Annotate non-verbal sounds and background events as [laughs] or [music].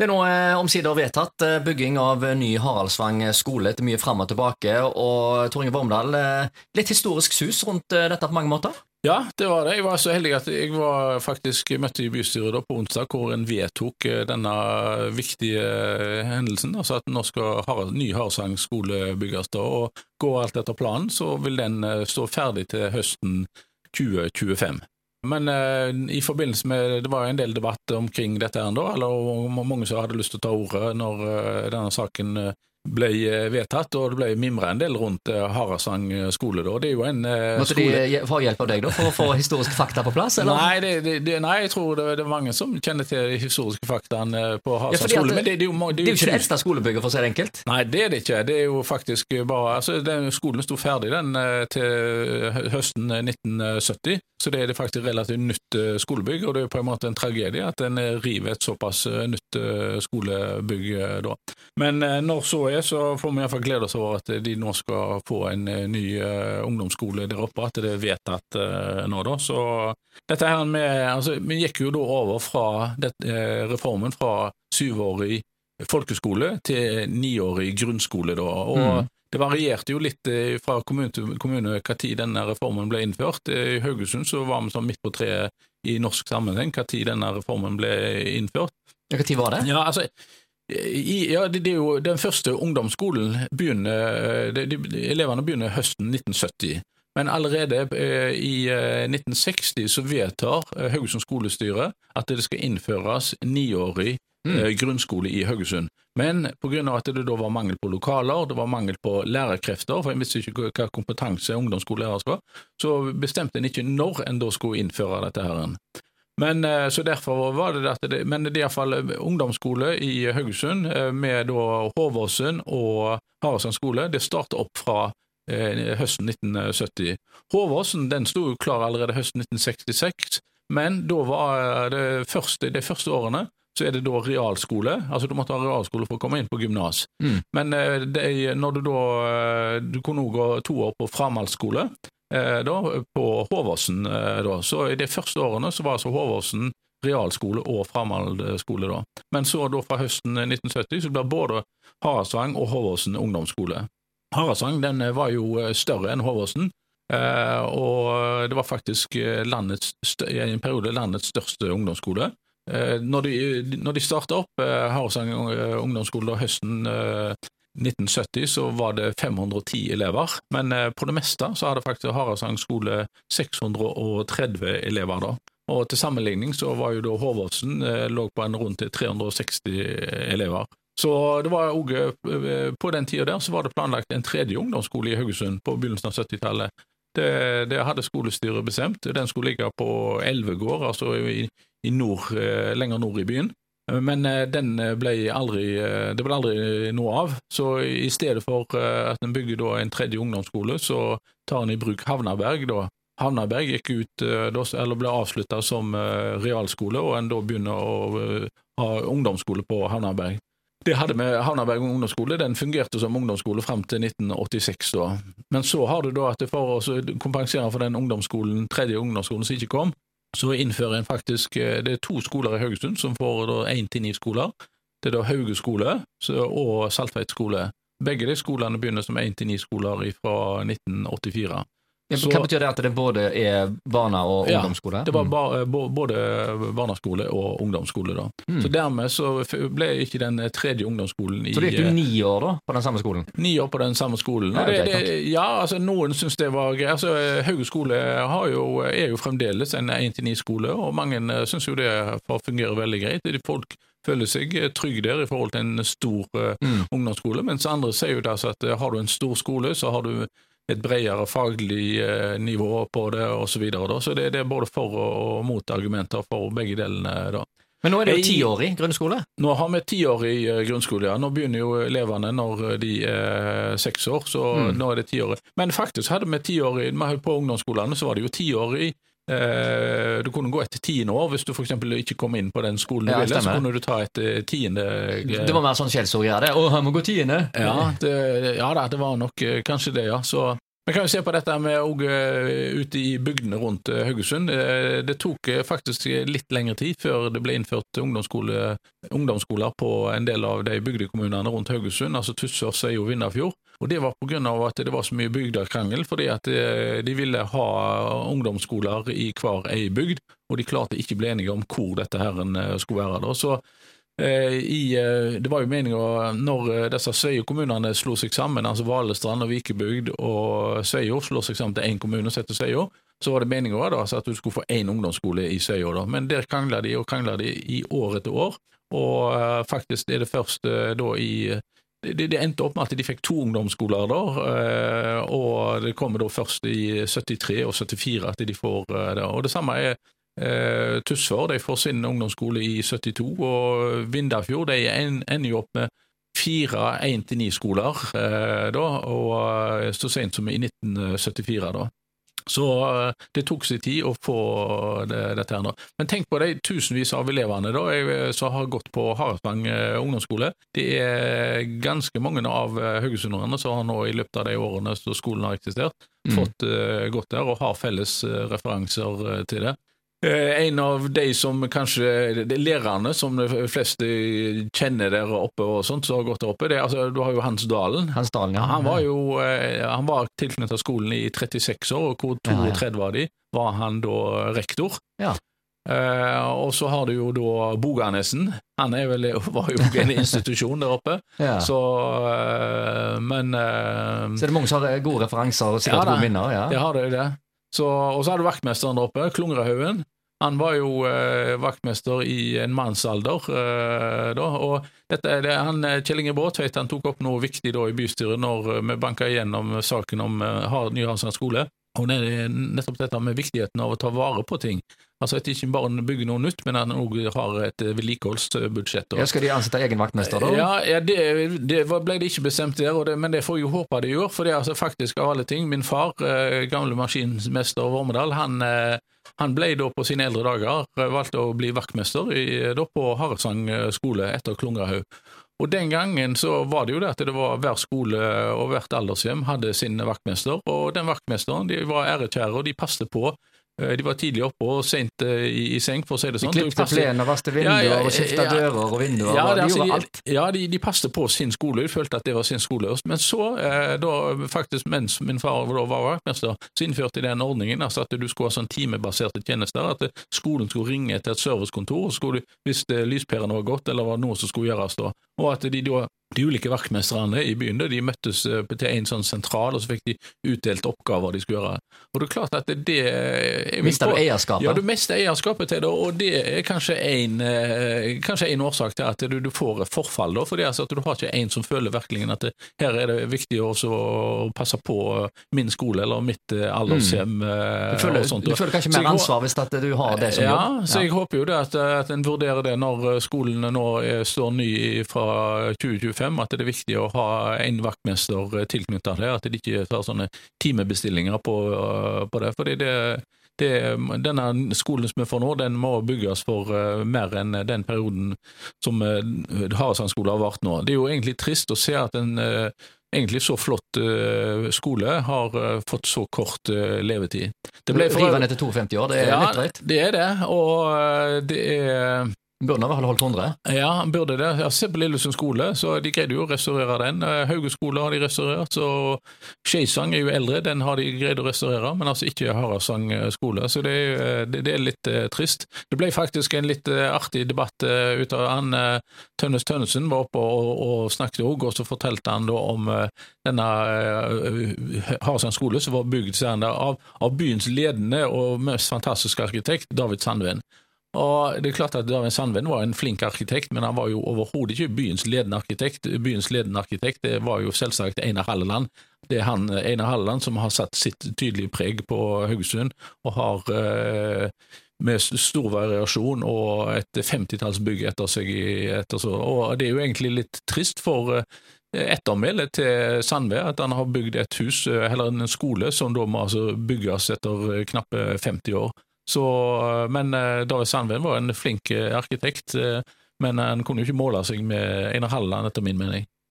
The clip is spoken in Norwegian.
Det er nå eh, omsider vedtatt eh, bygging av eh, ny Haraldsvang skole etter mye fram og tilbake. Og Tor Inge Vormdal, litt historisk sus rundt dette på mange måter? Ja, det var det. Jeg var så heldig at jeg var faktisk møtte i bystyret da på onsdag, hvor en vedtok denne viktige hendelsen. Altså at nå skal Harald, ny Haraldsvang skole bygges. da, og Går alt etter planen, så vil den stå ferdig til høsten 2025. Men uh, i forbindelse med Det var en del debatt omkring dette, her, eller og mange som hadde lyst til å ta ordet når uh, denne saken eh, ble eh, vedtatt, og det ble mimra en del rundt eh, Harasang skole. Da. Det er jo en eh, Måtte skole... de få hjelp av deg da, for å få [laughs] historiske fakta på plass? Eller? Nei, det, det, nei, jeg tror det, det er mange som kjenner til de historiske faktaene på Harasang ja, skole. det- Men det, det er jo, Det er jo ikke det eldste skolebygget, for å si det enkelt. Nei, det er det ikke. Det er jo faktisk bare altså, den Skolen sto ferdig den eh, til høsten 1970, så det er det faktisk relativt nytt eh, skolebygg. Og det er på en måte en tragedie at en eh, river et såpass eh, nytt eh, skolebygg eh, da. Men eh, når så er, så får vi iallfall glede oss over at de nå skal få en eh, ny uh, ungdomsskole der oppe, at det er vedtatt uh, nå, da. Så dette her med Altså, vi gikk jo da over fra det, uh, reformen fra syvårig folkeskole til niårig grunnskole, da. Og Mm. det varierte jo litt fra kommune til kommune når denne reformen ble innført. I Haugesund så var vi sånn midt på treet i norsk sammenheng når denne reformen ble innført. Når var det? Ja, altså, i, ja, det, det er jo Den første ungdomsskolen begynner de, de, Elevene begynner høsten 1970. Men allerede eh, i eh, 1960 så vedtar eh, Haugesund skolestyre at det skal innføres niårig eh, grunnskole i Haugesund. Men pga. at det da var mangel på lokaler, det var mangel på lærerkrefter, for en visste ikke hva kompetanse ungdomsskolelærer skal, så bestemte en ikke når en da skulle innføre dette. her. Men eh, så derfor var det at det, men det er iallfall ungdomsskole i Haugesund eh, med da Håvåsen og Haraldsand skole. Det startet opp fra eh, høsten 1970. Håvåsen den sto jo klar allerede høsten 1966, men da var det første, de første årene så er det da realskole. Altså du måtte ha realskole for å komme inn på gymnas. Mm. Men eh, det, når du da eh, Du kunne òg gå to år på framhaldsskole eh, da, på Håvåsen. Eh, da. Så i de første årene så var altså Håvåsen realskole og framhaldsskole. Men så da fra høsten 1970 så ble både Harasvang og Håvåsen ungdomsskole. Harasvang den eh, var jo eh, større enn Håvåsen. Eh, og det var faktisk eh, landets, i en periode landets største ungdomsskole. Eh, når de, når de starta opp eh, Haraldsvang eh, ungdomsskole da høsten eh, 1970, så var det 510 elever, men eh, på det meste så hadde faktisk Harasang skole 630 elever da. Og til sammenligning så var jo da Håvåsen eh, lå på en rundt 360 elever. Så det var også, eh, på den tida der så var det planlagt en tredje ungdomsskole i Haugesund på begynnelsen av 70-tallet. Det, det hadde skolestyret bestemt. Den skulle ligge på Elvegård, altså i, i nord, lenger nord i byen. Men eh, den ble aldri, eh, det ble aldri noe av, så i stedet for eh, at en bygger en tredje ungdomsskole, så tar en i bruk Havnaberg. da. Havnaberg gikk ut, eh, eller ble avslutta som eh, realskole, og en da begynner å eh, ha ungdomsskole på Havnaberg. Det hadde med Havnaberg ungdomsskole, den fungerte som ungdomsskole fram til 1986. da. Men så har du da at for å kompensere for den ungdomsskolen, tredje ungdomsskolen som ikke kom, så innfører en faktisk eh, Det er to skoler i Haugesund som får én til ni skoler. Det er da Hauge skole og Saltveit skole. Begge de skolene begynner som én til ni skoler fra 1984. Ja, Så- Hva betyr det at det både er barna og Ja, ungdomsskole? Det var Mm. ba, både barneskole og ungdomsskole. da. Mm. Så dermed så ble ikke den tredje ungdomsskolen i Så gikk du eh, ni år da, på den samme skolen? ni år på den samme skolen. Ja, det, det, ja, altså Noen syns det var greit. Altså, Hauge skole jo, er jo fremdeles en 1-9-skole, og mange eh, syns jo det fungerer veldig greit. Folk føler seg trygg der i forhold til en stor eh, Mm. ungdomsskole, mens andre sier jo at eh, har du en stor skole, så har du et bredere faglig eh, nivå på det osv. Så, videre, så det, det er både for og, motargumenter mot argumenter for begge delene. da. Men nå er det jo tiårig grunnskole. Nå har vi tiårig eh, grunnskole, ja. Nå begynner jo elevene når de er seks år, så Mm. nå er det tiårig. Men faktisk hadde vi tiårig på ungdomsskolene, så var det jo tiårig. Eh, du kunne gå etter tiende år hvis du f.eks. ikke kom inn på den skolen du Ja, ville. Så kunne du ta et eh, tiende Det var mer sånn skjellsord, ja. det. Å, han må gå tiende. ja, det, ja da, det var nok eh, kanskje det, ja. Så, Vi kan jo se på dette med og, ute i bygdene rundt Haugesund. Det tok faktisk litt lengre tid før det ble innført ungdomsskole, ungdomsskoler på en del av de bygdekommunene rundt Haugesund, altså Tussås Sveio og Vindafjord. Og Det var pga. at det var så mye bygdekrangel, fordi at de ville ha ungdomsskoler i hver ei bygd, og de klarte ikke bli enige om hvor dette her skulle være. Da. Så Eh, i, eh, det var jo meninga når eh, disse Sveio-kommunene slo seg sammen, altså Valestrand og Vikebygd og Sveio slo seg sammen til én kommune som heter Sveio, så var det meninga at du skulle få én ungdomsskole i Sveio. Men der krangla de og krangla de i år etter år, og faktisk er det først da i det, endte opp med at de fikk to ungdomsskoler da, og det kommer da først i 73 og 74 at de får det. Og det samme er Eh, de får sin ungdomsskole i 72, og Vindafjord de ender jo opp med fire 1-9-skoler eh, da, og eh, så sent som i 1974. da. Så eh, det tok sin tid å få det, dette her nå. Men tenk på de tusenvis av elevene da, som har gått på Haraldsvang ungdomsskole. Det er ganske mange av haugesunderne som har nå i løpet av de årene som skolen har eksistert, mm. fått uh, gått der og har felles referanser til det. Eh, en av de som kanskje de Lærerne som de fleste kjenner der oppe, og sånt, som har gått der oppe, det, altså, du har jo Hans Dalen. Hans Dalen ja. Han var jo eh, han var tilknyttet skolen i 36 år, og hvor 32 var de, var han da rektor. Ja. Uh, og så har du jo da Boganesen. Han vel, var jo en [laughs] institusjon der oppe. ja. Så uh, Men uh, Så er det mange som har gode referanser og sikkert ja, gode minner? Ja, det har det. det. Og så har du vaktmesteren der oppe, Klungrehaugen. Han var jo eh, vaktmester i en mannsalder eh, og dette, det, han, eh, Kjell Inge Bråtveit tok opp noe viktig da i bystyret når eh, vi banka igjennom saken om eh, Ny Hansand skole. Og det er nettopp dette med viktigheten av å ta vare på ting. Altså At de ikke bare bygger noe nytt, men at de òg har et vedlikeholdsbudsjett. Ja, skal de ansette egen vaktmester, da? Ja, ja det, det, ble det ikke bestemt der, det, men det får jeg jo håpe de gjør. For det er altså faktisk av alle ting Min far, gamle maskinmester Vormedal, han han ble da på sine eldre dager eh, valgt å bli vaktmester i, da på Haraldsang eh, skole etter Klungrahaug. Og Den gangen så var det jo det at det var hver skole og hvert aldershjem hadde sin vaktmester, og den vaktmesteren de var ærekjære, og de passet på Eh, de var tidlig oppe og sent eh, i, i seng, for å si det sånn. De klippet plenen, vasket vinduer ja, ja, og skifta ja, dører og vinduer. Ja, de altså, gjorde alt. Ja, de, de passet på sin skole, de følte at det var sin skole. Men så, eh, da, faktisk mens min far da var vaktmester, så innførte de den ordningen altså at du skulle ha sånn timebaserte tjenester. At skolen skulle ringe til et servicekontor og skulle, hvis lyspærene var gått eller var noe som skulle gjøres da. Og at de da de ulike vaktmesterne i byen de møttes eh, til en sånn sentral, og så fikk de utdelt oppgaver de skulle gjøre. Og det er klart at det Mista du eierskapet? Ja, du mister eierskapet til det, og det er kanskje en, eh, kanskje en årsak til at du, du får forfall. Da, for det er altså at du har ikke en som føler virkelig at det, her er det viktig å passe på min skole eller mitt eh, aldershjem. Mm. Du, føler, sånt, du føler kanskje mer ansvar hvis at du har det som ja, jobb? Ja, så jeg håper jo det at, at en vurderer det når skolen nå står ny fra 2025 2025 at det er viktig å ha en vaktmester eh, tilknyttet det, at de ikke tar sånne timebestillinger på, eh, på det. fordi det det, denne skolen som vi får nå, den må bygges for uh, mer enn den perioden som uh, Haraldsand skole har vært nå. Det er jo egentlig trist å se at en uh, egentlig så flott uh, skole har fått så kort levetid. Det ble for, Rivende til 52 år, det er ja, litt drøyt? Det er det, og det er Burde vel holdt 100? Ja, han burde det. Ja, se på Lillesund skole, så de greide jo å restaurere den. Eh, Hauge skole har de restaurert, så Skeisang er jo eldre, den har de greid å restaurere, men altså ikke Haraldsang eh, skole. Så det, eh, det, det, er litt eh, trist. Det ble faktisk en litt eh, artig debatt eh, ut av han Tønnes Tønnesen var oppe og, og snakket òg, og så fortalte han da om denne Harasang skole som var bygd av, av byens ledende og mest fantastiske arkitekt, David Sandven. Og det er klart at David Sandven var en flink arkitekt, men han var jo overhodet ikke byens ledende arkitekt. Byens ledende arkitekt det var jo selvsagt Einar Halleland. Det er han, Einar Halleland som har satt sitt tydelige preg på Haugesund, og har eh, med stor variasjon og et femtitallsbygg etter seg. Etter så. Og det er jo egentlig litt trist for eh, ettermælet til Sandve at han har bygd et hus, eh, eller en skole, som da må altså bygges etter knappe 50 år. Så, men eh, David Sandvin var en flink eh, arkitekt, eh, men han kunne jo ikke måle seg med Einar Halland, etter min mening.